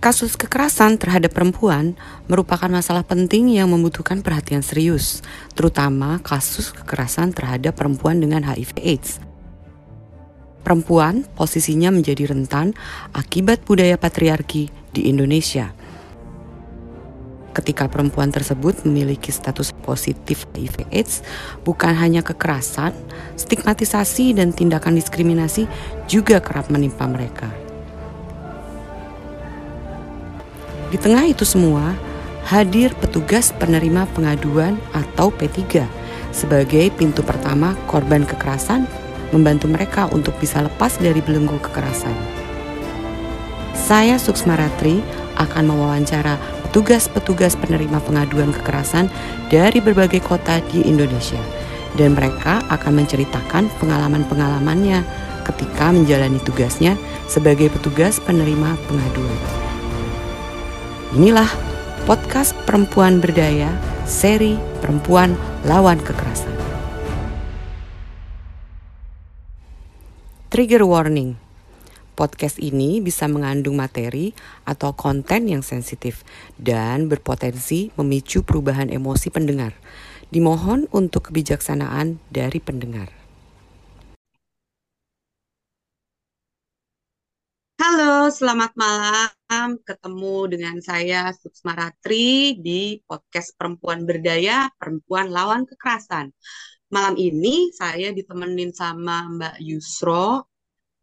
Kasus kekerasan terhadap perempuan merupakan masalah penting yang membutuhkan perhatian serius, terutama kasus kekerasan terhadap perempuan dengan HIV/AIDS. Perempuan posisinya menjadi rentan akibat budaya patriarki di Indonesia. Ketika perempuan tersebut memiliki status positif HIV/AIDS, bukan hanya kekerasan, stigmatisasi, dan tindakan diskriminasi juga kerap menimpa mereka. Di tengah itu semua, hadir petugas penerima pengaduan atau P3 sebagai pintu pertama korban kekerasan membantu mereka untuk bisa lepas dari belenggu kekerasan. Saya Suksma Ratri akan mewawancara petugas-petugas penerima pengaduan kekerasan dari berbagai kota di Indonesia dan mereka akan menceritakan pengalaman-pengalamannya ketika menjalani tugasnya sebagai petugas penerima pengaduan. Inilah podcast Perempuan Berdaya, seri Perempuan Lawan Kekerasan. Trigger warning. Podcast ini bisa mengandung materi atau konten yang sensitif dan berpotensi memicu perubahan emosi pendengar. Dimohon untuk kebijaksanaan dari pendengar. Halo, selamat malam. Ketemu dengan saya Suksma Ratri di podcast Perempuan Berdaya, Perempuan Lawan Kekerasan. Malam ini saya ditemenin sama Mbak Yusro.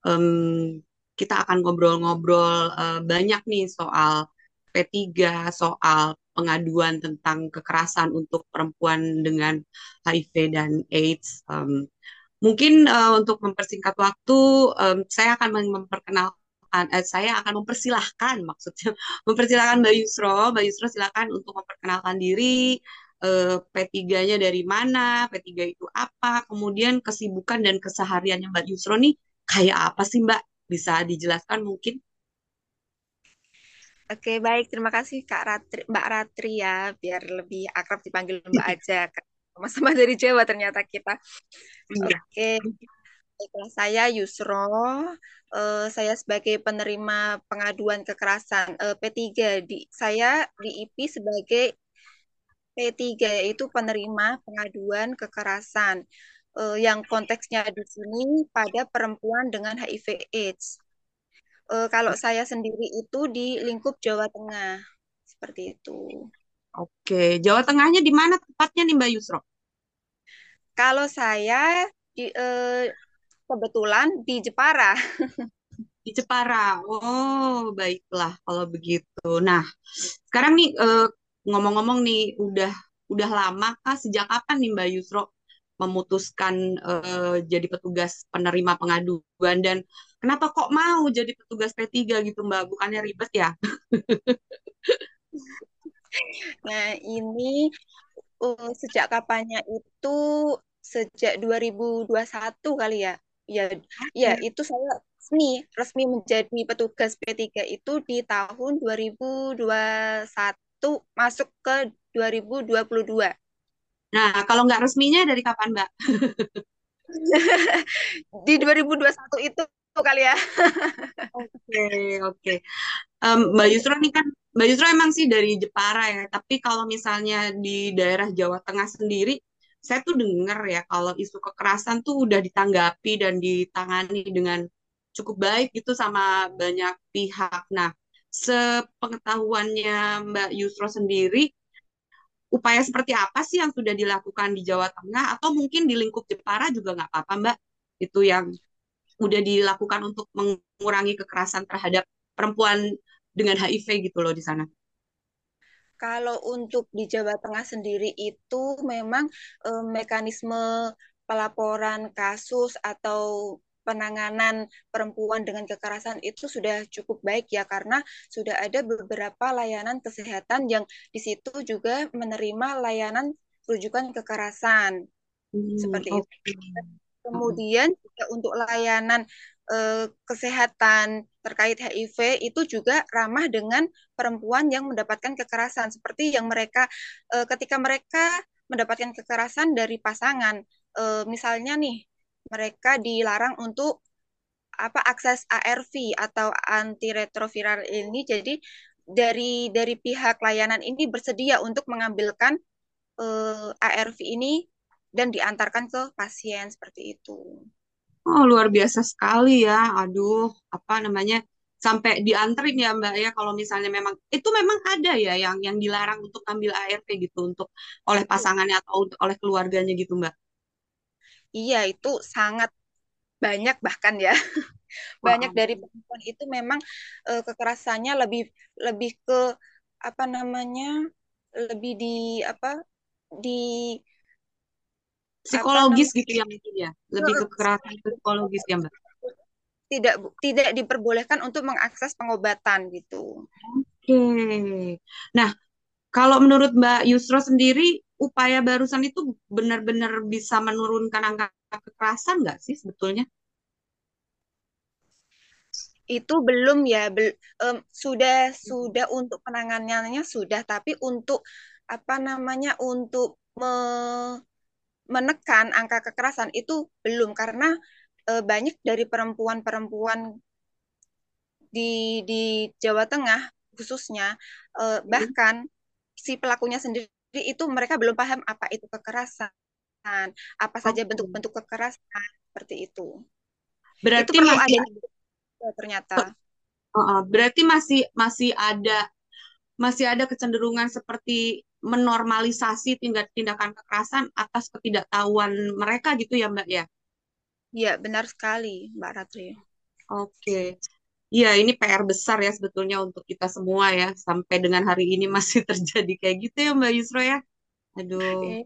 Um, kita akan ngobrol-ngobrol uh, banyak nih soal P3, soal pengaduan tentang kekerasan untuk perempuan dengan HIV dan AIDS. Um, mungkin uh, untuk mempersingkat waktu, um, saya akan memperkenalkan saya akan mempersilahkan maksudnya mempersilahkan Mbak Yusro. Mbak Yusro silakan untuk memperkenalkan diri, uh, P3-nya dari mana, P3 itu apa, kemudian kesibukan dan kesehariannya Mbak Yusro nih kayak apa sih Mbak? Bisa dijelaskan mungkin? Oke, baik. Terima kasih Kak Ratri, Mbak Ratri ya, biar lebih akrab dipanggil Mbak aja. Sama-sama dari Jawa ternyata kita. Iya. Oke. Baiklah, saya Yusro. Uh, saya sebagai penerima pengaduan kekerasan uh, P3 di saya di IP sebagai P3 yaitu penerima pengaduan kekerasan uh, yang konteksnya di sini pada perempuan dengan HIV/AIDS. Uh, kalau saya sendiri itu di lingkup Jawa Tengah seperti itu. Oke, Jawa Tengahnya di mana tepatnya nih Mbak Yusro? Kalau saya di uh, kebetulan di Jepara. Di Jepara. Oh, baiklah kalau begitu. Nah, sekarang nih eh, ngomong-ngomong nih udah udah lama kah sejak kapan nih Mbak Yusro memutuskan uh, jadi petugas penerima pengaduan dan kenapa kok mau jadi petugas P3 gitu Mbak? Bukannya ribet ya? nah, ini uh, sejak kapannya itu sejak 2021 kali ya ya ya itu saya resmi resmi menjadi petugas P3 itu di tahun 2021 masuk ke 2022. Nah, kalau nggak resminya dari kapan, Mbak? di 2021 itu kali ya. Oke, oke. Mbak Yusro nih kan, Mbak Yusro emang sih dari Jepara ya, tapi kalau misalnya di daerah Jawa Tengah sendiri, saya tuh dengar ya kalau isu kekerasan tuh udah ditanggapi dan ditangani dengan cukup baik gitu sama banyak pihak. Nah, sepengetahuannya Mbak Yusro sendiri, upaya seperti apa sih yang sudah dilakukan di Jawa Tengah atau mungkin di lingkup Jepara juga nggak apa-apa Mbak? Itu yang udah dilakukan untuk mengurangi kekerasan terhadap perempuan dengan HIV gitu loh di sana. Kalau untuk di Jawa Tengah sendiri itu memang e, mekanisme pelaporan kasus atau penanganan perempuan dengan kekerasan itu sudah cukup baik ya karena sudah ada beberapa layanan kesehatan yang di situ juga menerima layanan rujukan kekerasan hmm, seperti okay. itu. Kemudian juga untuk layanan eh, kesehatan terkait HIV itu juga ramah dengan perempuan yang mendapatkan kekerasan seperti yang mereka eh, ketika mereka mendapatkan kekerasan dari pasangan eh, misalnya nih mereka dilarang untuk apa akses ARV atau antiretroviral ini jadi dari dari pihak layanan ini bersedia untuk mengambilkan ARV ini dan diantarkan ke pasien seperti itu. Oh, luar biasa sekali ya. Aduh, apa namanya? Sampai dianterin ya, Mbak ya kalau misalnya memang itu memang ada ya yang yang dilarang untuk ambil ARV gitu untuk oleh pasangannya atau oleh keluarganya gitu, Mbak. Iya, itu sangat banyak bahkan ya. banyak dari perempuan itu memang uh, kekerasannya lebih lebih ke apa namanya lebih di apa di psikologis gitu ya mungkin ya lebih ke kekerasan psikologis ya mbak tidak tidak diperbolehkan untuk mengakses pengobatan gitu. Oke. Nah, kalau menurut Mbak Yusro sendiri upaya barusan itu benar-benar bisa menurunkan angka kekerasan nggak sih sebetulnya? itu belum ya bel, um, sudah sudah untuk penanganannya sudah tapi untuk apa namanya untuk me, menekan angka kekerasan itu belum karena uh, banyak dari perempuan-perempuan di di Jawa Tengah khususnya uh, bahkan si pelakunya sendiri itu mereka belum paham apa itu kekerasan apa saja bentuk-bentuk kekerasan seperti itu. Berarti itu perlu masih ada ternyata. Uh, berarti masih masih ada masih ada kecenderungan seperti menormalisasi tindak tindakan kekerasan atas ketidaktahuan mereka gitu ya Mbak ya? Iya benar sekali Mbak Ratri. Oke. Iya, ini PR besar ya sebetulnya untuk kita semua ya. Sampai dengan hari ini masih terjadi kayak gitu ya Mbak Yusro ya. Aduh. Okay.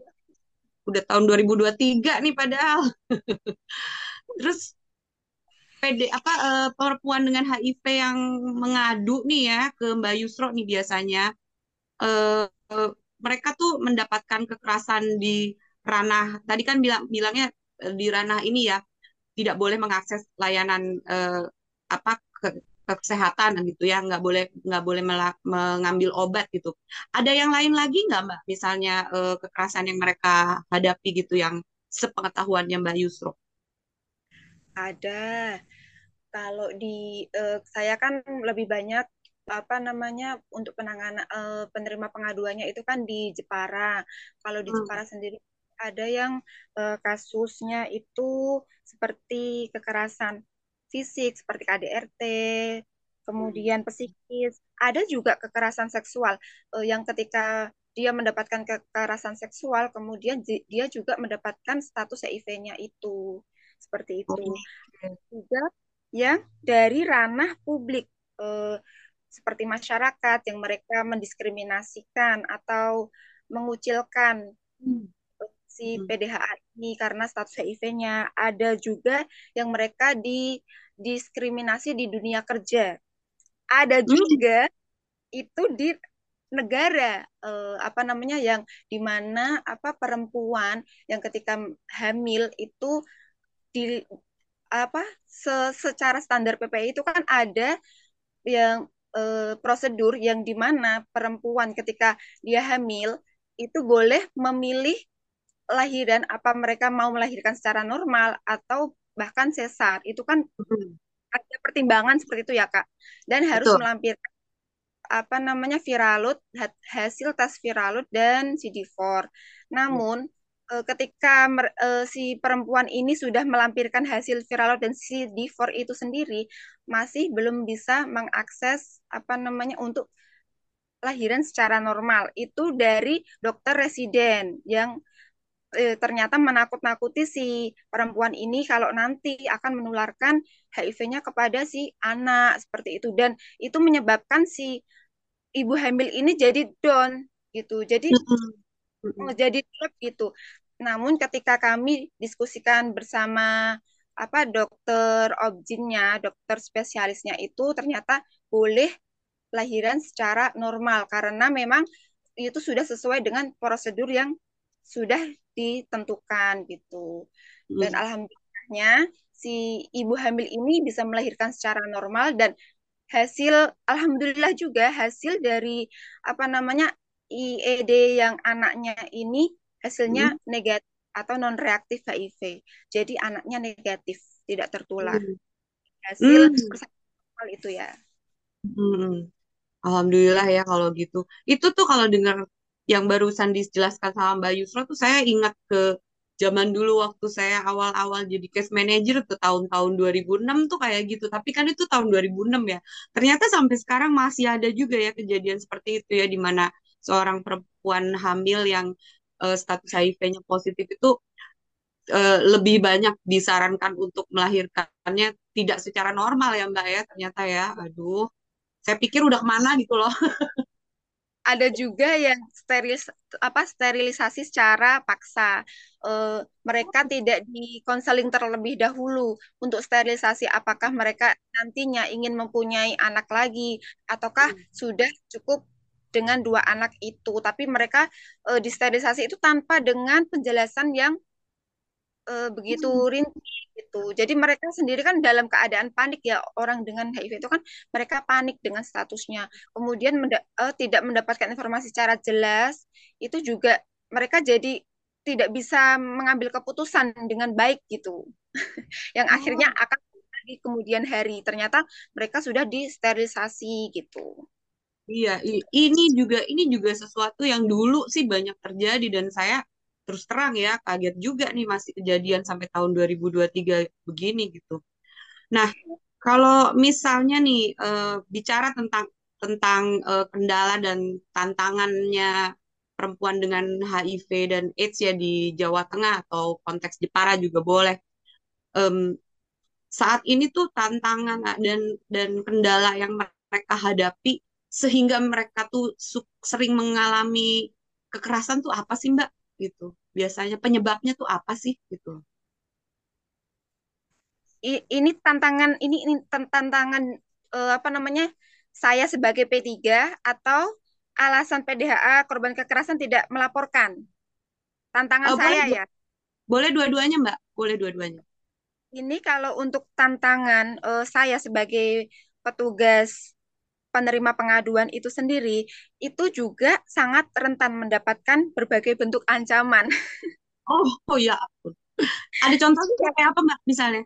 Udah tahun 2023 nih padahal. Terus PD apa uh, perempuan dengan HIV yang mengadu nih ya ke Mbak Yusro nih biasanya uh, mereka tuh mendapatkan kekerasan di ranah tadi kan bilang bilangnya di ranah ini ya tidak boleh mengakses layanan uh, apa ke, kesehatan gitu ya nggak boleh nggak boleh mengambil obat gitu. Ada yang lain lagi nggak mbak? Misalnya uh, kekerasan yang mereka hadapi gitu yang sepengetahuannya mbak Yusro. Ada. Kalau di uh, saya kan lebih banyak apa namanya untuk penanganan uh, penerima pengaduannya itu kan di Jepara. Kalau di hmm. Jepara sendiri ada yang uh, kasusnya itu seperti kekerasan fisik seperti KDRT, kemudian hmm. psikis, ada juga kekerasan seksual uh, yang ketika dia mendapatkan kekerasan seksual, kemudian dia juga mendapatkan status HIV-nya itu seperti itu. Okay. Juga yang dari ranah publik eh, seperti masyarakat yang mereka mendiskriminasikan atau mengucilkan hmm. si hmm. PDHA ini karena status HIV-nya. Ada juga yang mereka didiskriminasi di dunia kerja. Ada hmm. juga hmm. itu di negara eh, apa namanya yang di mana apa perempuan yang ketika hamil itu di apa se secara standar PPI itu kan ada yang e, prosedur yang di mana perempuan ketika dia hamil itu boleh memilih lahiran apa mereka mau melahirkan secara normal atau bahkan sesar itu kan hmm. ada pertimbangan seperti itu ya kak dan harus Betul. melampirkan apa namanya viralut hasil tes viralut dan CD4 namun hmm uh, ketika uh, si perempuan ini sudah melampirkan hasil viral dan si D4 itu sendiri masih belum bisa mengakses apa namanya untuk lahiran secara normal. Itu dari dokter residen yang eh, ternyata menakut-nakuti si perempuan ini kalau nanti akan menularkan HIV-nya kepada si anak seperti itu. Dan itu menyebabkan si ibu hamil ini jadi down gitu. Jadi mm -hmm. Jadi drop gitu namun ketika kami diskusikan bersama apa dokter objinnya, dokter spesialisnya itu ternyata boleh lahiran secara normal karena memang itu sudah sesuai dengan prosedur yang sudah ditentukan gitu. Dan hmm. alhamdulillahnya si ibu hamil ini bisa melahirkan secara normal dan hasil alhamdulillah juga hasil dari apa namanya IED yang anaknya ini hasilnya hmm. negatif atau non reaktif HIV. Jadi anaknya negatif, tidak tertular. Hmm. hasil Hmm. itu ya. Hmm. Alhamdulillah ya kalau gitu. Itu tuh kalau dengar yang barusan dijelaskan sama Mbak Yusro tuh saya ingat ke zaman dulu waktu saya awal-awal jadi case manager tuh tahun-tahun 2006 tuh kayak gitu. Tapi kan itu tahun 2006 ya. Ternyata sampai sekarang masih ada juga ya kejadian seperti itu ya di mana seorang perempuan hamil yang eh, status HIV-nya positif itu eh, lebih banyak disarankan untuk melahirkannya tidak secara normal ya Mbak ya ternyata ya. Aduh, saya pikir udah ke mana gitu loh. ada juga yang steril apa sterilisasi secara paksa. Eh, mereka tidak dikonseling terlebih dahulu untuk sterilisasi apakah mereka nantinya ingin mempunyai anak lagi ataukah sudah cukup dengan dua anak itu. Tapi mereka eh, disterilisasi itu tanpa dengan penjelasan yang eh, begitu Hmm. rinci gitu. Jadi mereka sendiri kan dalam keadaan panik ya orang dengan HIV itu kan mereka panik dengan statusnya. Kemudian menda- eh, tidak mendapatkan informasi secara jelas itu juga mereka jadi tidak bisa mengambil keputusan dengan baik gitu. Yang akhirnya Oh, akan di kemudian hari ternyata mereka sudah disterilisasi gitu. Iya, ini juga ini juga sesuatu yang dulu sih banyak terjadi dan saya terus terang ya kaget juga nih masih kejadian sampai tahun 2023 begini gitu. Nah, kalau misalnya nih eh, bicara tentang tentang eh, kendala dan tantangannya perempuan dengan HIV dan AIDS ya di Jawa Tengah atau konteks Jepara juga boleh. Em, saat ini tuh tantangan dan dan kendala yang mereka hadapi sehingga mereka tuh sering mengalami kekerasan tuh apa sih Mbak gitu. Biasanya penyebabnya tuh apa sih gitu. Ini tantangan ini ini tan- tantangan eh, apa namanya? Saya sebagai P3 atau alasan PDHA korban kekerasan tidak melaporkan. Tantangan boleh saya du- ya. boleh dua-duanya Mbak, boleh dua-duanya. Ini kalau untuk tantangan eh, saya sebagai petugas penerima pengaduan itu sendiri, itu juga sangat rentan mendapatkan berbagai bentuk ancaman. Oh, oh ya ampun. Ada contohnya kayak apa Mbak misalnya?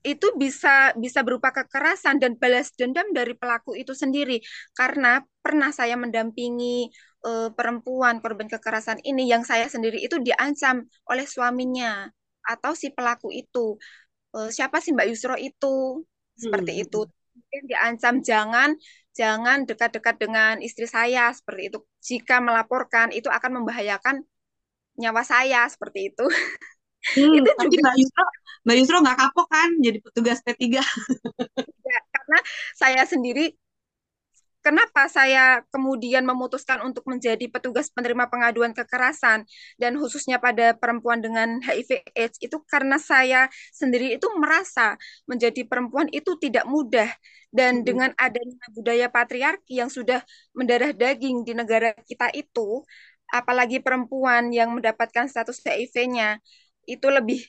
itu bisa bisa berupa kekerasan dan balas dendam dari pelaku itu sendiri karena pernah saya mendampingi eh, perempuan korban kekerasan ini yang saya sendiri itu diancam oleh suaminya atau si pelaku itu Eh, siapa sih Mbak Yusro itu seperti Hmm. itu Kemudian diancam jangan jangan dekat-dekat dengan istri saya seperti itu jika melaporkan itu akan membahayakan nyawa saya seperti itu Hmm, itu tapi juga Mbak Yusro, Mbak Yusro nggak kapok kan jadi petugas P3? karena saya sendiri Kenapa saya kemudian memutuskan untuk menjadi petugas penerima pengaduan kekerasan dan khususnya pada perempuan dengan HIV/AIDS itu karena saya sendiri itu merasa menjadi perempuan itu tidak mudah. Dan Hmm. dengan adanya budaya patriarki yang sudah mendarah daging di negara kita itu, apalagi perempuan yang mendapatkan status HIV-nya itu lebih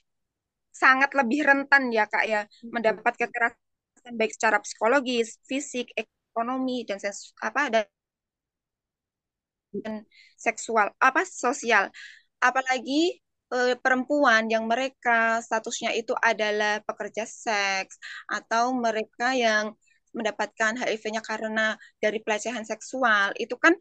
sangat lebih rentan ya Kak ya mendapat kekerasan baik secara psikologis, fisik, ekonomi dan ses- apa dan seksual apa sosial apalagi eh, perempuan yang mereka statusnya itu adalah pekerja seks atau mereka yang mendapatkan HIV-nya karena dari pelecehan seksual itu kan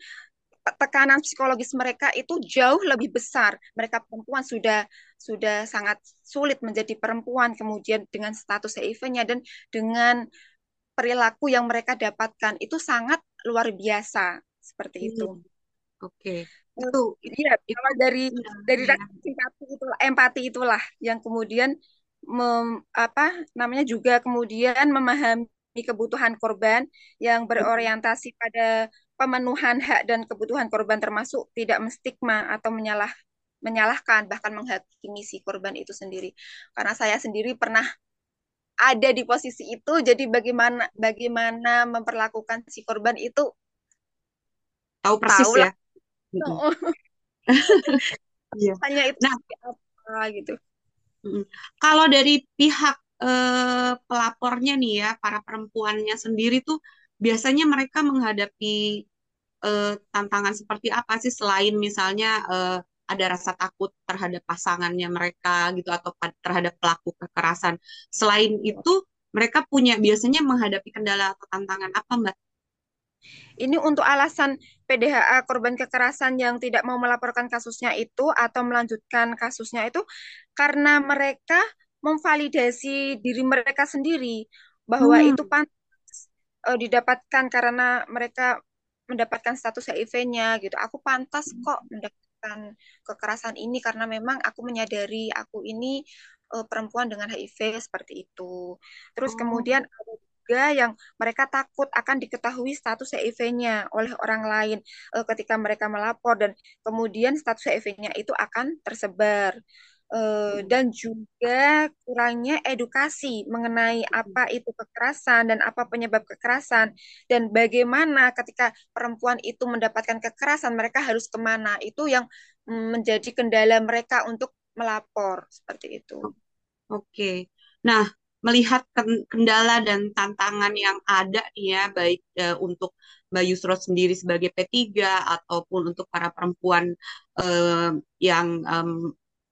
tekanan psikologis mereka itu jauh lebih besar. Mereka perempuan sudah sudah sangat sulit menjadi perempuan kemudian dengan status HIV-nya dan dengan perilaku yang mereka dapatkan itu sangat luar biasa seperti Hmm. itu. Oke, Eh, itu Iya, itu dari iya, dari iya. rasa simpati itu empati itulah yang kemudian mem- apa namanya juga kemudian memahami kebutuhan korban yang berorientasi pada pemenuhan hak dan kebutuhan korban termasuk tidak menstigma atau menyalah menyalahkan bahkan menghakimi si korban itu sendiri. Karena saya sendiri pernah ada di posisi itu, jadi bagaimana bagaimana memperlakukan si korban itu Tahu persis tahu ya. lah. Mm-mm. Iya. Hanya itu Nah, apa gitu. kalau dari pihak eh, pelapornya nih ya, para perempuannya sendiri tuh biasanya mereka menghadapi eh, tantangan seperti apa sih selain misalnya eh, ada rasa takut terhadap pasangannya mereka gitu atau terhadap pelaku kekerasan. Selain itu mereka punya biasanya menghadapi kendala atau tantangan apa, Mbak? Ini untuk alasan PDHA korban kekerasan yang tidak mau melaporkan kasusnya itu atau melanjutkan kasusnya itu karena mereka memvalidasi diri mereka sendiri bahwa Hmm. itu pantas uh, didapatkan karena mereka mendapatkan status HIV-nya gitu. Aku pantas kok mendapatkan kekerasan ini karena memang aku menyadari aku ini uh, perempuan dengan HIV seperti itu. Terus Oh, kemudian ada juga yang mereka takut akan diketahui status HIV-nya oleh orang lain uh, ketika mereka melapor dan kemudian status HIV-nya itu akan tersebar. Uh, dan juga kurangnya edukasi mengenai apa itu kekerasan dan apa penyebab kekerasan dan bagaimana ketika perempuan itu mendapatkan kekerasan mereka harus ke mana itu yang mm, menjadi kendala mereka untuk melapor seperti itu. Oke. Nah, melihat ken- kendala dan tantangan yang ada nih ya, baik eh, untuk Mbak Yusro sendiri sebagai P3 ataupun untuk para perempuan eh, yang em,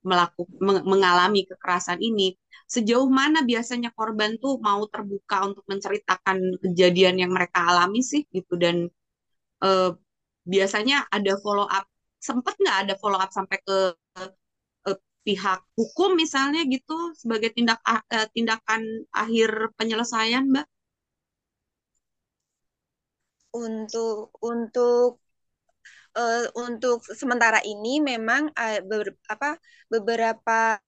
melaku- meng- mengalami kekerasan ini, sejauh mana biasanya korban tuh mau terbuka untuk menceritakan kejadian yang mereka alami sih gitu dan eh, biasanya ada follow up, sempat nggak ada follow up sampai ke eh, pihak hukum misalnya gitu sebagai tindak eh, tindakan akhir penyelesaian, Mbak? Untuk untuk uh, untuk sementara ini memang uh, beber, apa beberapa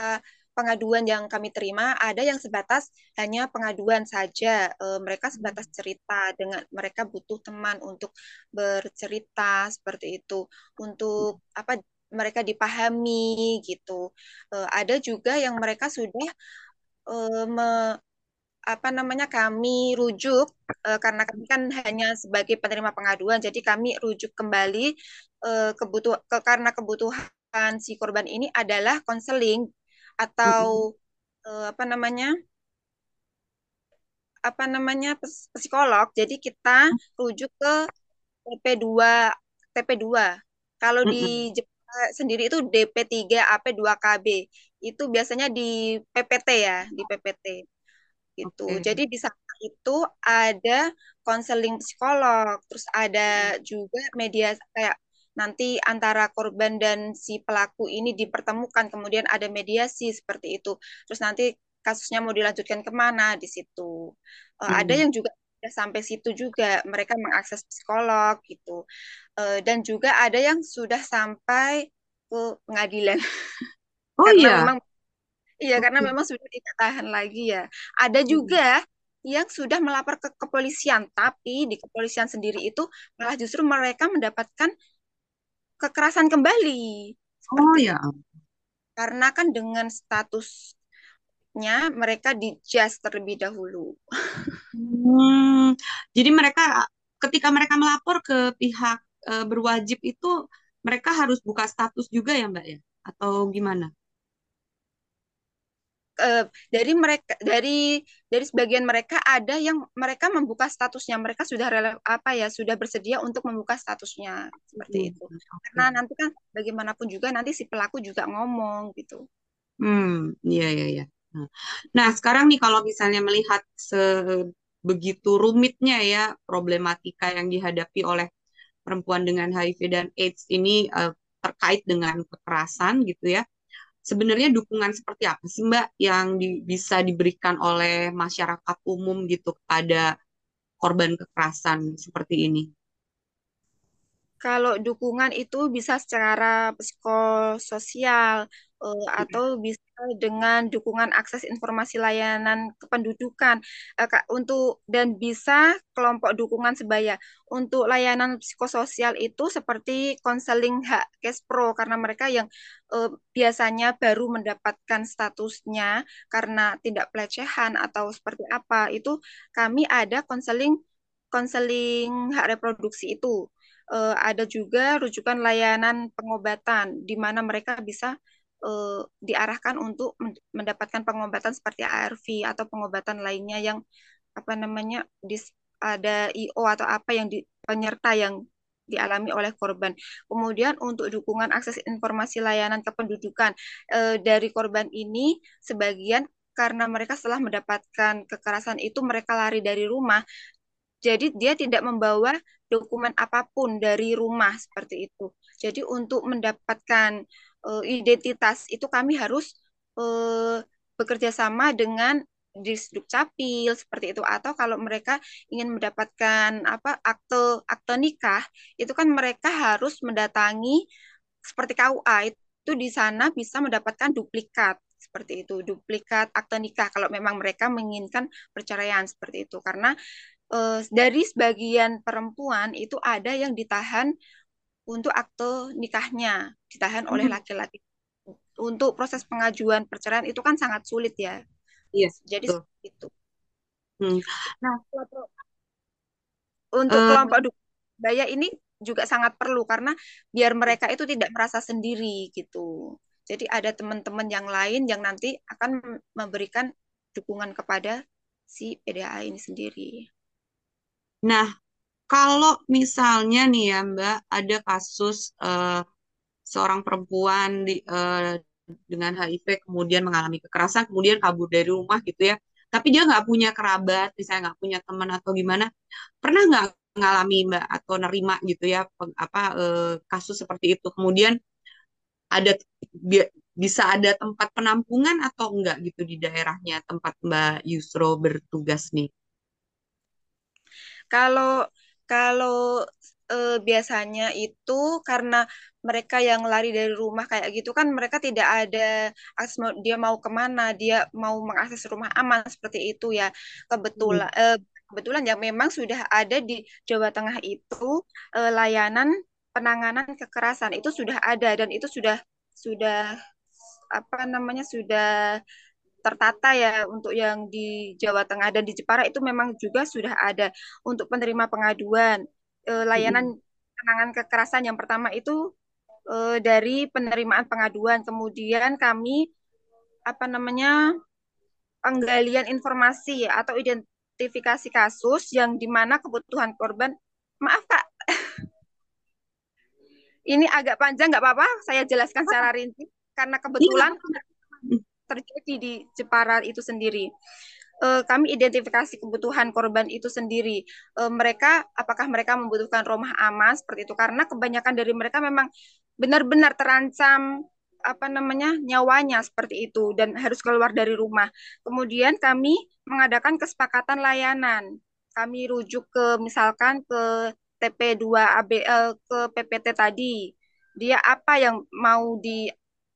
uh, pengaduan yang kami terima ada yang sebatas hanya pengaduan saja. Uh, mereka sebatas cerita dengan mereka butuh teman untuk bercerita seperti itu. Untuk apa mereka dipahami gitu. Uh, ada juga yang mereka sudah uh, me, apa namanya kami rujuk uh, karena kami kan hanya sebagai penerima pengaduan, jadi kami rujuk kembali uh, kebutuh ke, karena kebutuhan si korban ini adalah konseling atau uh, apa namanya apa namanya psikolog. Jadi kita rujuk ke TP2 TP2. Kalau di Jepang sendiri itu DP3 AP2KB. Itu biasanya di PPT ya, di PPT gitu. Oke. Jadi di sana itu ada konseling psikolog, terus ada juga media kayak nanti antara korban dan si pelaku ini dipertemukan, kemudian ada mediasi seperti itu. Terus nanti kasusnya mau dilanjutkan ke mana di situ. Uh, ada Mm. yang juga sampai situ juga mereka mengakses psikolog gitu. Uh, dan juga ada yang sudah sampai ke pengadilan Oh karena iya. memang Iya, karena memang sudah tidak tahan lagi ya. Ada Mm. juga yang sudah melapor ke kepolisian, tapi di kepolisian sendiri itu malah justru mereka mendapatkan kekerasan kembali. Oh ya. itu. Karena kan dengan statusnya mereka di-just terlebih dahulu. Hmm. Jadi mereka ketika mereka melapor ke pihak eh, berwajib itu mereka harus buka status juga ya, Mbak ya? Atau gimana? Uh, dari mereka dari dari sebagian mereka ada yang mereka membuka statusnya mereka sudah rele, apa ya sudah bersedia untuk membuka statusnya seperti Hmm. itu Oke. karena nanti kan bagaimanapun juga nanti si pelaku juga ngomong gitu Hmm, iya, iya, iya. Nah, sekarang nih kalau misalnya melihat sebegitu rumitnya ya problematika yang dihadapi oleh perempuan dengan HIV dan AIDS ini eh, terkait dengan kekerasan gitu ya. Sebenarnya dukungan seperti apa sih Mbak yang di- bisa diberikan oleh masyarakat umum gitu kepada korban kekerasan seperti ini? Kalau dukungan itu bisa secara psikososial eh, atau bisa dengan dukungan akses informasi layanan kependudukan. Kak, untuk dan bisa kelompok dukungan sebaya. Untuk layanan psikososial itu seperti konseling hak Kespro karena mereka yang eh, biasanya baru mendapatkan statusnya karena tindak pelecehan atau seperti apa. Itu kami ada konseling konseling hak reproduksi itu uh, ada juga rujukan layanan pengobatan di mana mereka bisa uh, diarahkan untuk mendapatkan pengobatan seperti ARV atau pengobatan lainnya yang apa namanya dis, ada IO atau apa yang di, penyerta yang dialami oleh korban. Kemudian untuk dukungan akses informasi layanan kependudukan eh, dari korban ini sebagian karena mereka setelah mendapatkan kekerasan itu mereka lari dari rumah. Jadi dia tidak membawa dokumen apa pun dari rumah seperti itu. Jadi untuk mendapatkan uh, identitas itu kami harus uh, bekerja sama dengan Disduk Capil seperti itu. Atau kalau mereka ingin mendapatkan apa akte akte nikah itu kan mereka harus mendatangi seperti KUA itu di sana bisa mendapatkan duplikat seperti itu duplikat akte nikah kalau memang mereka menginginkan perceraian seperti itu. Karena eh, dari sebagian perempuan itu ada yang ditahan untuk akte nikahnya ditahan oleh hmm. laki-laki untuk proses pengajuan perceraian itu kan sangat sulit ya Iya, Jadi betul. itu. Hmm. Nah, untuk uh, kelompok budaya ini juga sangat perlu karena biar mereka itu tidak merasa sendiri gitu. Jadi ada teman-teman yang lain yang nanti akan memberikan dukungan kepada si PDA ini sendiri. Nah, kalau misalnya nih ya Mbak, ada kasus uh, seorang perempuan di uh, dengan HIV kemudian mengalami kekerasan kemudian kabur dari rumah gitu ya tapi dia nggak punya kerabat misalnya nggak punya teman atau gimana pernah nggak mengalami mbak atau nerima gitu ya apa eh, kasus seperti itu? Kemudian ada bi bisa ada tempat penampungan atau enggak gitu di daerahnya tempat mbak Yusro bertugas nih kalau kalau eh, biasanya itu karena mereka yang lari dari rumah kayak gitu kan mereka tidak ada akses dia mau ke mana dia mau mengakses rumah aman seperti itu ya kebetulan hmm. eh, kebetulan ya memang sudah ada di Jawa Tengah itu eh, layanan penanganan kekerasan itu sudah ada dan itu sudah sudah apa namanya sudah tertata ya untuk yang di Jawa Tengah dan di Jepara itu memang juga sudah ada untuk penerima pengaduan eh, layanan penanganan kekerasan yang pertama itu uh, dari penerimaan pengaduan. Kemudian kami apa namanya penggalian informasi atau identifikasi kasus yang di mana kebutuhan korban. Maaf kak, ini agak panjang nggak apa-apa. Saya jelaskan secara rinci karena kebetulan iya. Terjadi di Jepara itu sendiri uh, kami identifikasi kebutuhan korban itu sendiri. Uh, mereka apakah mereka membutuhkan rumah aman seperti itu karena kebanyakan dari mereka memang benar-benar terancam apa namanya nyawanya seperti itu dan harus keluar dari rumah. Kemudian kami mengadakan kesepakatan layanan. Kami rujuk ke misalkan ke TP2ABL ke PPT tadi. Dia apa yang mau di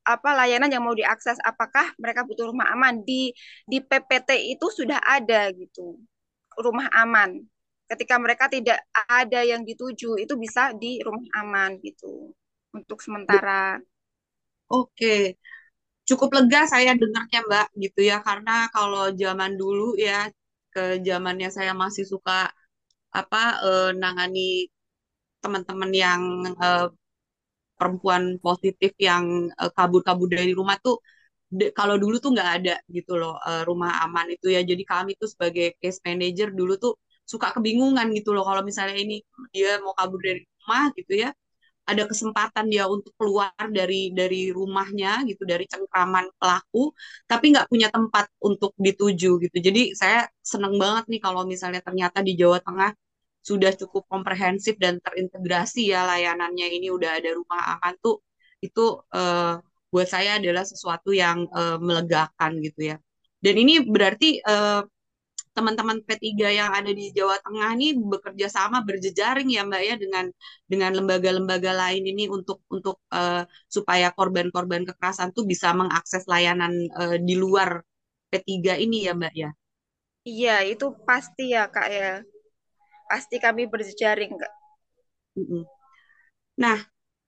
apa layanan yang mau diakses apakah mereka butuh rumah aman? Di di PPT itu sudah ada gitu rumah aman. Ketika mereka tidak ada yang dituju itu bisa di rumah aman gitu untuk sementara. Oke. Cukup lega saya dengarnya Mbak gitu ya. Karena kalau zaman dulu ya ke zamannya saya masih suka apa eh, nangani teman-teman yang eh, perempuan positif yang uh, kabur-kabur dari rumah tuh kalau dulu tuh nggak ada gitu loh uh, rumah aman itu ya. Jadi kami tuh sebagai case manager dulu tuh suka kebingungan gitu loh kalau misalnya ini dia mau kabur dari rumah gitu ya ada kesempatan dia untuk keluar dari dari rumahnya gitu dari cengkraman pelaku tapi nggak punya tempat untuk dituju gitu. Jadi saya seneng banget nih kalau misalnya ternyata di Jawa Tengah sudah cukup komprehensif dan terintegrasi ya layanannya ini udah ada rumah aman tuh itu uh, buat saya adalah sesuatu yang uh, melegakan gitu ya. Dan ini berarti uh, teman-teman P3 yang ada di Jawa Tengah ini bekerja sama berjejaring ya Mbak ya dengan dengan lembaga-lembaga lain ini untuk untuk uh, supaya korban-korban kekerasan tuh bisa mengakses layanan uh, di luar P3 ini ya Mbak ya. Iya, itu pasti ya Kak ya pasti kami berjejaring Kak. Nah,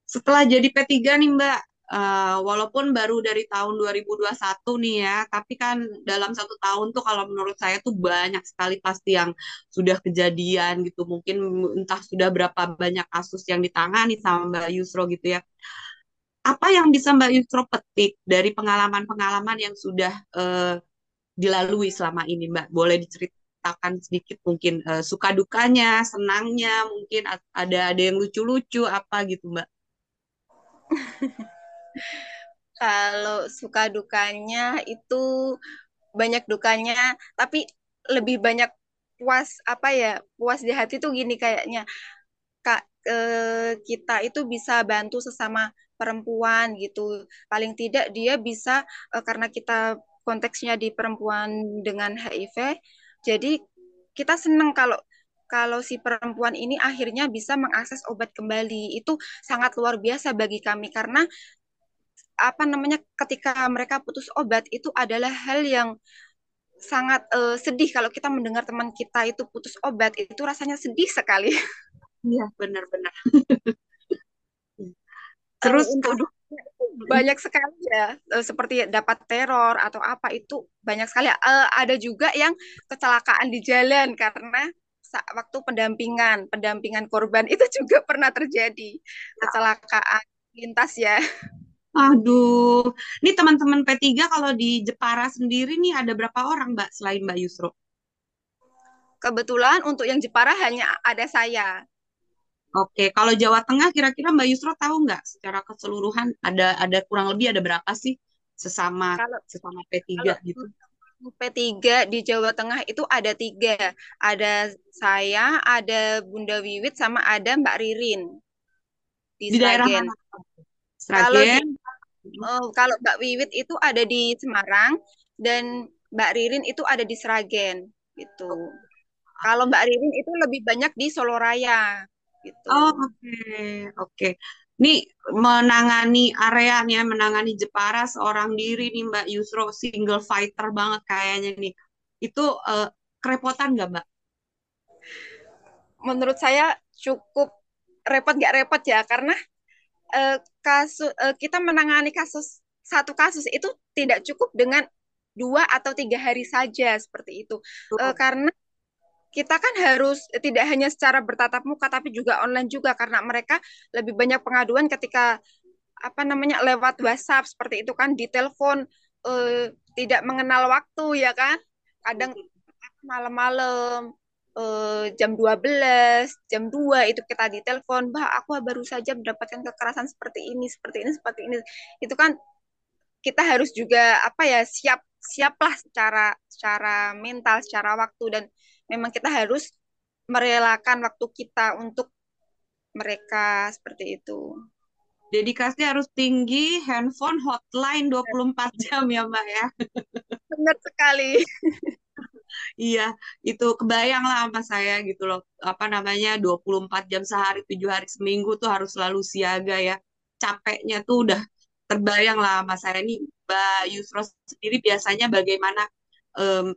setelah jadi P3 nih Mbak, uh, walaupun baru dari tahun 2021 nih ya, tapi kan dalam satu tahun tuh kalau menurut saya tuh banyak sekali pasti yang sudah kejadian gitu. Mungkin entah sudah berapa banyak kasus yang ditangani sama Mbak Yusro gitu ya. Apa yang bisa Mbak Yusro petik dari pengalaman-pengalaman yang sudah uh, dilalui selama ini Mbak? Boleh diceritakan? Ceritakan sedikit mungkin uh, suka dukanya, senangnya, mungkin ada ada yang lucu-lucu apa gitu, Mbak? Kalau suka dukanya itu banyak dukanya tapi lebih banyak puas apa ya puas di hati tuh gini kayaknya kak eh, kita itu bisa bantu sesama perempuan gitu paling tidak dia bisa eh, karena kita konteksnya di perempuan dengan HIV jadi kita seneng kalau kalau si perempuan ini akhirnya bisa mengakses obat kembali itu sangat luar biasa bagi kami karena apa namanya ketika mereka putus obat itu adalah hal yang sangat uh, sedih kalau kita mendengar teman kita itu putus obat itu rasanya sedih sekali. Iya benar-benar. Terus uh, untuk banyak sekali ya uh, seperti dapat teror atau apa itu banyak sekali. Uh, ada juga yang kecelakaan di jalan karena waktu pendampingan pendampingan korban itu juga pernah terjadi kecelakaan lintas ya. Aduh, ini teman-teman P3 kalau di Jepara sendiri nih ada berapa orang Mbak selain Mbak Yusro? Kebetulan untuk yang Jepara hanya ada saya. Oke, kalau Jawa Tengah kira-kira Mbak Yusro tahu nggak secara keseluruhan ada ada kurang lebih ada berapa sih sesama kalau, sesama P3 kalau gitu? P3 di Jawa Tengah itu ada tiga. Ada saya, ada Bunda Wiwit, sama ada Mbak Ririn. Di, di daerah mana? Kalau di, oh, kalau Mbak Wiwit itu ada di Semarang dan Mbak Ririn itu ada di Sragen gitu. Kalau Mbak Ririn itu lebih banyak di Soloraya gitu. Oh, oke. Okay. Oke. Okay. Nih menangani areanya, menangani Jepara seorang diri nih Mbak Yusro single fighter banget kayaknya nih. Itu uh, kerepotan nggak Mbak? Menurut saya cukup repot nggak repot ya karena uh, kasus uh, kita menangani kasus satu kasus itu tidak cukup dengan dua atau tiga hari saja seperti itu uh, karena kita kan harus tidak hanya secara bertatap muka tapi juga online juga karena mereka lebih banyak pengaduan ketika apa namanya lewat WhatsApp seperti itu kan di telepon uh, tidak mengenal waktu ya kan kadang malam-malam uh, jam 12, jam 2 itu kita ditelepon, "Bah, aku baru saja mendapatkan kekerasan seperti ini, seperti ini, seperti ini." Itu kan kita harus juga apa ya, siap siaplah secara secara mental, secara waktu dan memang kita harus merelakan waktu kita untuk mereka seperti itu. Dedikasi harus tinggi, handphone hotline 24 jam ya, Mbak ya. Benar sekali. Iya, itu kebayang lah sama saya gitu loh. Apa namanya 24 jam sehari, 7 hari seminggu tuh harus selalu siaga ya. Capeknya tuh udah terbayang lah sama saya nih. Mbak Yusro sendiri biasanya bagaimana um,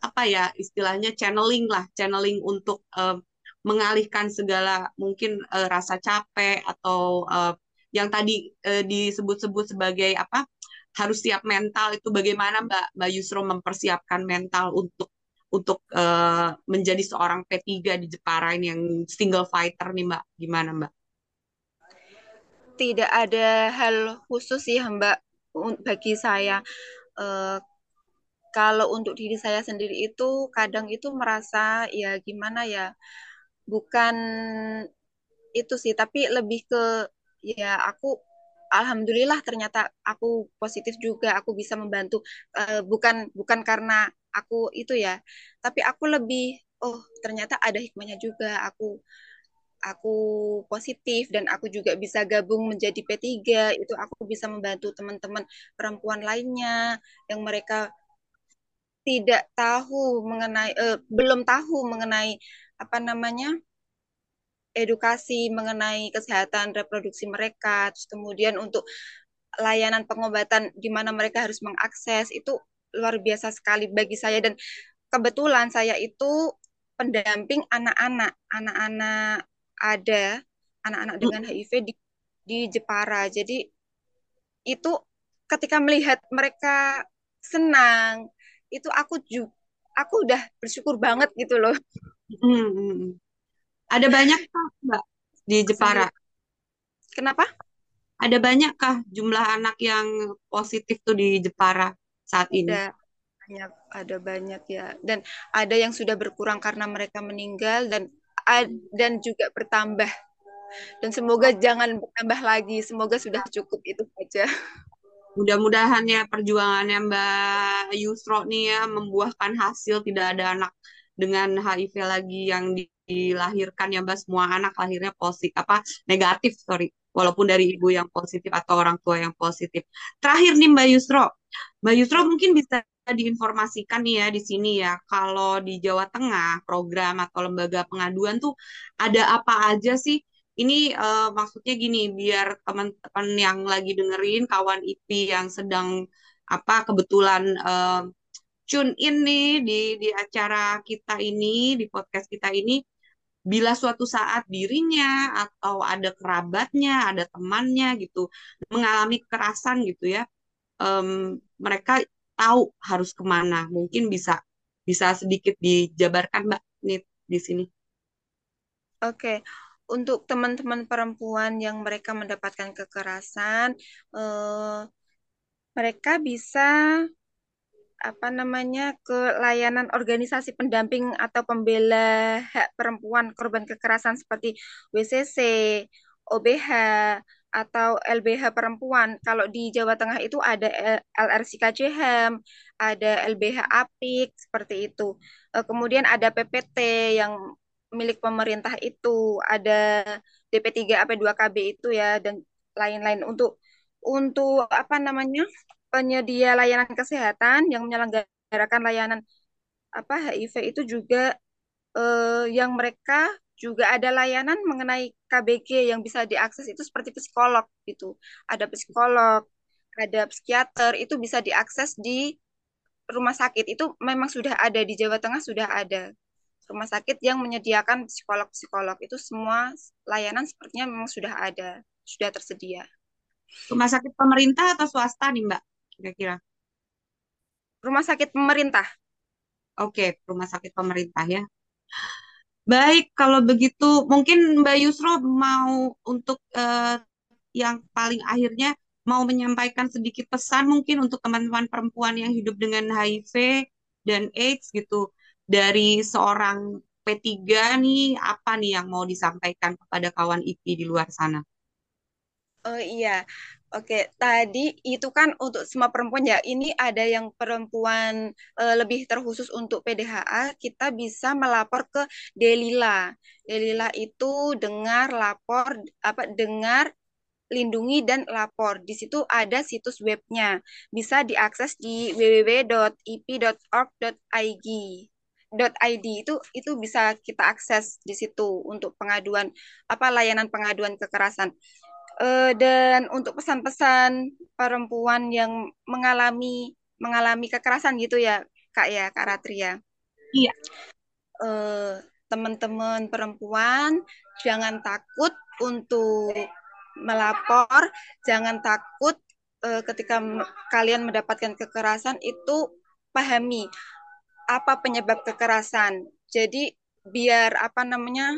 apa ya istilahnya channeling lah, channeling untuk um, mengalihkan segala mungkin uh, rasa capek atau uh, yang tadi uh, disebut-sebut sebagai apa harus siap mental itu bagaimana Mbak Mbak Yusro mempersiapkan mental untuk untuk uh, menjadi seorang P3 di Jepara ini yang single fighter nih Mbak gimana Mbak? Tidak ada hal khusus sih Mbak bagi saya uh, kalau untuk diri saya sendiri itu kadang itu merasa ya gimana ya bukan itu sih tapi lebih ke ya aku alhamdulillah ternyata aku positif juga aku bisa membantu. Uh, bukan bukan karena aku itu ya tapi aku lebih oh ternyata ada hikmahnya juga aku aku positif dan aku juga bisa gabung menjadi P3 itu aku bisa membantu teman-teman perempuan lainnya yang mereka tidak tahu mengenai uh, belum tahu mengenai apa namanya edukasi mengenai kesehatan reproduksi mereka, terus kemudian untuk layanan pengobatan di mana mereka harus mengakses itu luar biasa sekali bagi saya. Dan kebetulan saya itu pendamping anak-anak, anak-anak ada anak-anak dengan HIV di di Jepara. Jadi itu ketika melihat mereka senang, itu aku juga aku udah bersyukur banget gitu loh. Hmm. hmm, hmm. Ada banyak kah, Mbak, di Jepara? Kenapa? Ada banyak kah jumlah anak yang positif tuh di Jepara saat ini? Ada banyak, ada banyak ya. Dan ada yang sudah berkurang karena mereka meninggal dan dan juga bertambah. Dan semoga jangan bertambah lagi. Semoga sudah cukup itu saja. Mudah-mudahan ya perjuangannya Mbak Yusro nih ya membuahkan hasil tidak ada anak dengan HIV lagi yang dilahirkan ya Mbak. Semua anak lahirnya positif apa negatif sorry. Walaupun dari ibu yang positif atau orang tua yang positif. Terakhir nih Mbak Yusro, Mbak Yusro mungkin bisa diinformasikan nih ya di sini ya. Kalau di Jawa Tengah program atau lembaga pengaduan tuh ada apa aja sih ini uh, maksudnya gini, biar teman-teman yang lagi dengerin, kawan IP yang sedang apa kebetulan uh, tune in di di acara kita ini, di podcast kita ini, bila suatu saat dirinya atau ada kerabatnya, ada temannya gitu mengalami kekerasan gitu ya, um, mereka tahu harus ke mana. Mungkin bisa bisa sedikit dijabarkan Mbak nih di sini. Oke, untuk teman-teman perempuan yang mereka mendapatkan kekerasan, eh, mereka bisa apa namanya ke layanan organisasi pendamping atau pembela hak perempuan korban kekerasan seperti WCC, OBH atau LBH perempuan. Kalau di Jawa Tengah itu ada LRC KJHAM, ada LBH APIK seperti itu. Eh, kemudian ada PPT yang milik pemerintah itu, ada DP3 AP2KB itu ya dan lain-lain untuk untuk apa namanya? penyedia layanan kesehatan yang menyelenggarakan layanan apa HIV itu juga eh, yang mereka juga ada layanan mengenai KBG yang bisa diakses itu seperti psikolog gitu. Ada psikolog, ada psikiater itu bisa diakses di rumah sakit itu memang sudah ada di Jawa Tengah sudah ada rumah sakit yang menyediakan psikolog-psikolog itu semua layanan sepertinya memang sudah ada, sudah tersedia. Rumah sakit pemerintah atau swasta nih Mbak? Kira-kira. Rumah sakit pemerintah. Oke, rumah sakit pemerintah ya. Baik, kalau begitu mungkin Mbak Yusro mau untuk uh, yang paling akhirnya mau menyampaikan sedikit pesan mungkin untuk teman-teman perempuan yang hidup dengan HIV dan AIDS gitu dari seorang P3 nih apa nih yang mau disampaikan kepada kawan IP di luar sana? Oh iya, Oke, tadi itu kan untuk semua perempuan ya. Ini ada yang perempuan e, lebih terkhusus untuk PDHA, kita bisa melapor ke Delila. Delila itu dengar, lapor, apa dengar, lindungi dan lapor. Di situ ada situs webnya. Bisa diakses di www.ip.org.id. .id itu itu bisa kita akses di situ untuk pengaduan apa layanan pengaduan kekerasan. Uh, dan untuk pesan-pesan perempuan yang mengalami mengalami kekerasan gitu ya kak ya kak Ratria iya. Uh, teman-teman perempuan jangan takut untuk melapor jangan takut uh, ketika kalian mendapatkan kekerasan itu pahami apa penyebab kekerasan jadi biar apa namanya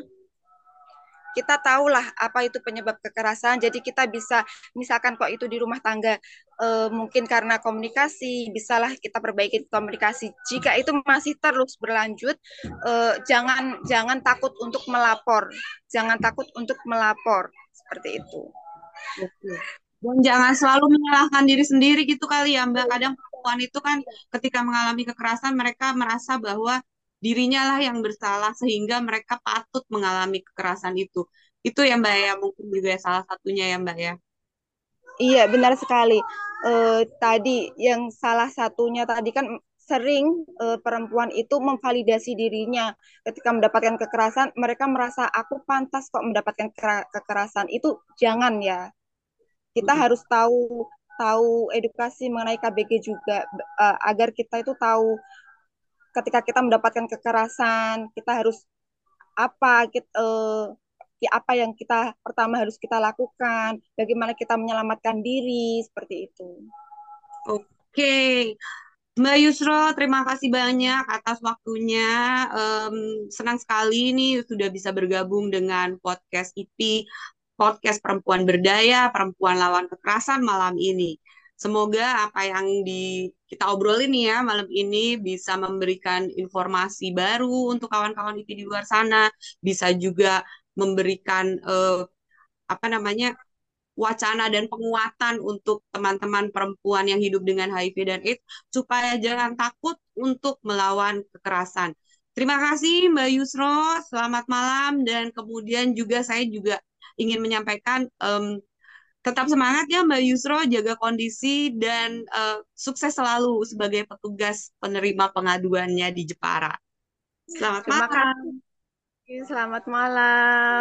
kita tahulah apa itu penyebab kekerasan. Jadi kita bisa misalkan kok itu di rumah tangga e, mungkin karena komunikasi, bisalah kita perbaiki komunikasi. Jika itu masih terus berlanjut, e, jangan jangan takut untuk melapor. Jangan takut untuk melapor seperti itu. Dan jangan selalu menyalahkan diri sendiri gitu kali ya Mbak. Kadang perempuan itu kan ketika mengalami kekerasan mereka merasa bahwa dirinya lah yang bersalah sehingga mereka patut mengalami kekerasan itu. Itu ya Mbak ya, mungkin juga salah satunya ya Mbak ya. Iya, benar sekali. Uh, tadi yang salah satunya tadi kan sering uh, perempuan itu memvalidasi dirinya ketika mendapatkan kekerasan, mereka merasa aku pantas kok mendapatkan kekerasan. Itu jangan ya. Kita hmm. harus tahu tahu edukasi mengenai KBG juga uh, agar kita itu tahu ketika kita mendapatkan kekerasan kita harus apa kita, uh, eh, apa yang kita pertama harus kita lakukan bagaimana kita menyelamatkan diri seperti itu. Oke. Mbak Yusro, terima kasih banyak atas waktunya. Um, senang sekali ini sudah bisa bergabung dengan podcast IP, podcast Perempuan Berdaya, Perempuan Lawan Kekerasan malam ini. Semoga apa yang di kita obrolin ya malam ini bisa memberikan informasi baru untuk kawan-kawan IP di luar sana, bisa juga memberikan uh, apa namanya wacana dan penguatan untuk teman-teman perempuan yang hidup dengan HIV dan AIDS supaya jangan takut untuk melawan kekerasan. Terima kasih Mbak Yusro, selamat malam dan kemudian juga saya juga ingin menyampaikan um, tetap semangat ya Mbak Yusro, jaga kondisi dan uh, sukses selalu sebagai petugas penerima pengaduannya di Jepara. Selamat Terima malam. Kasih. Selamat malam.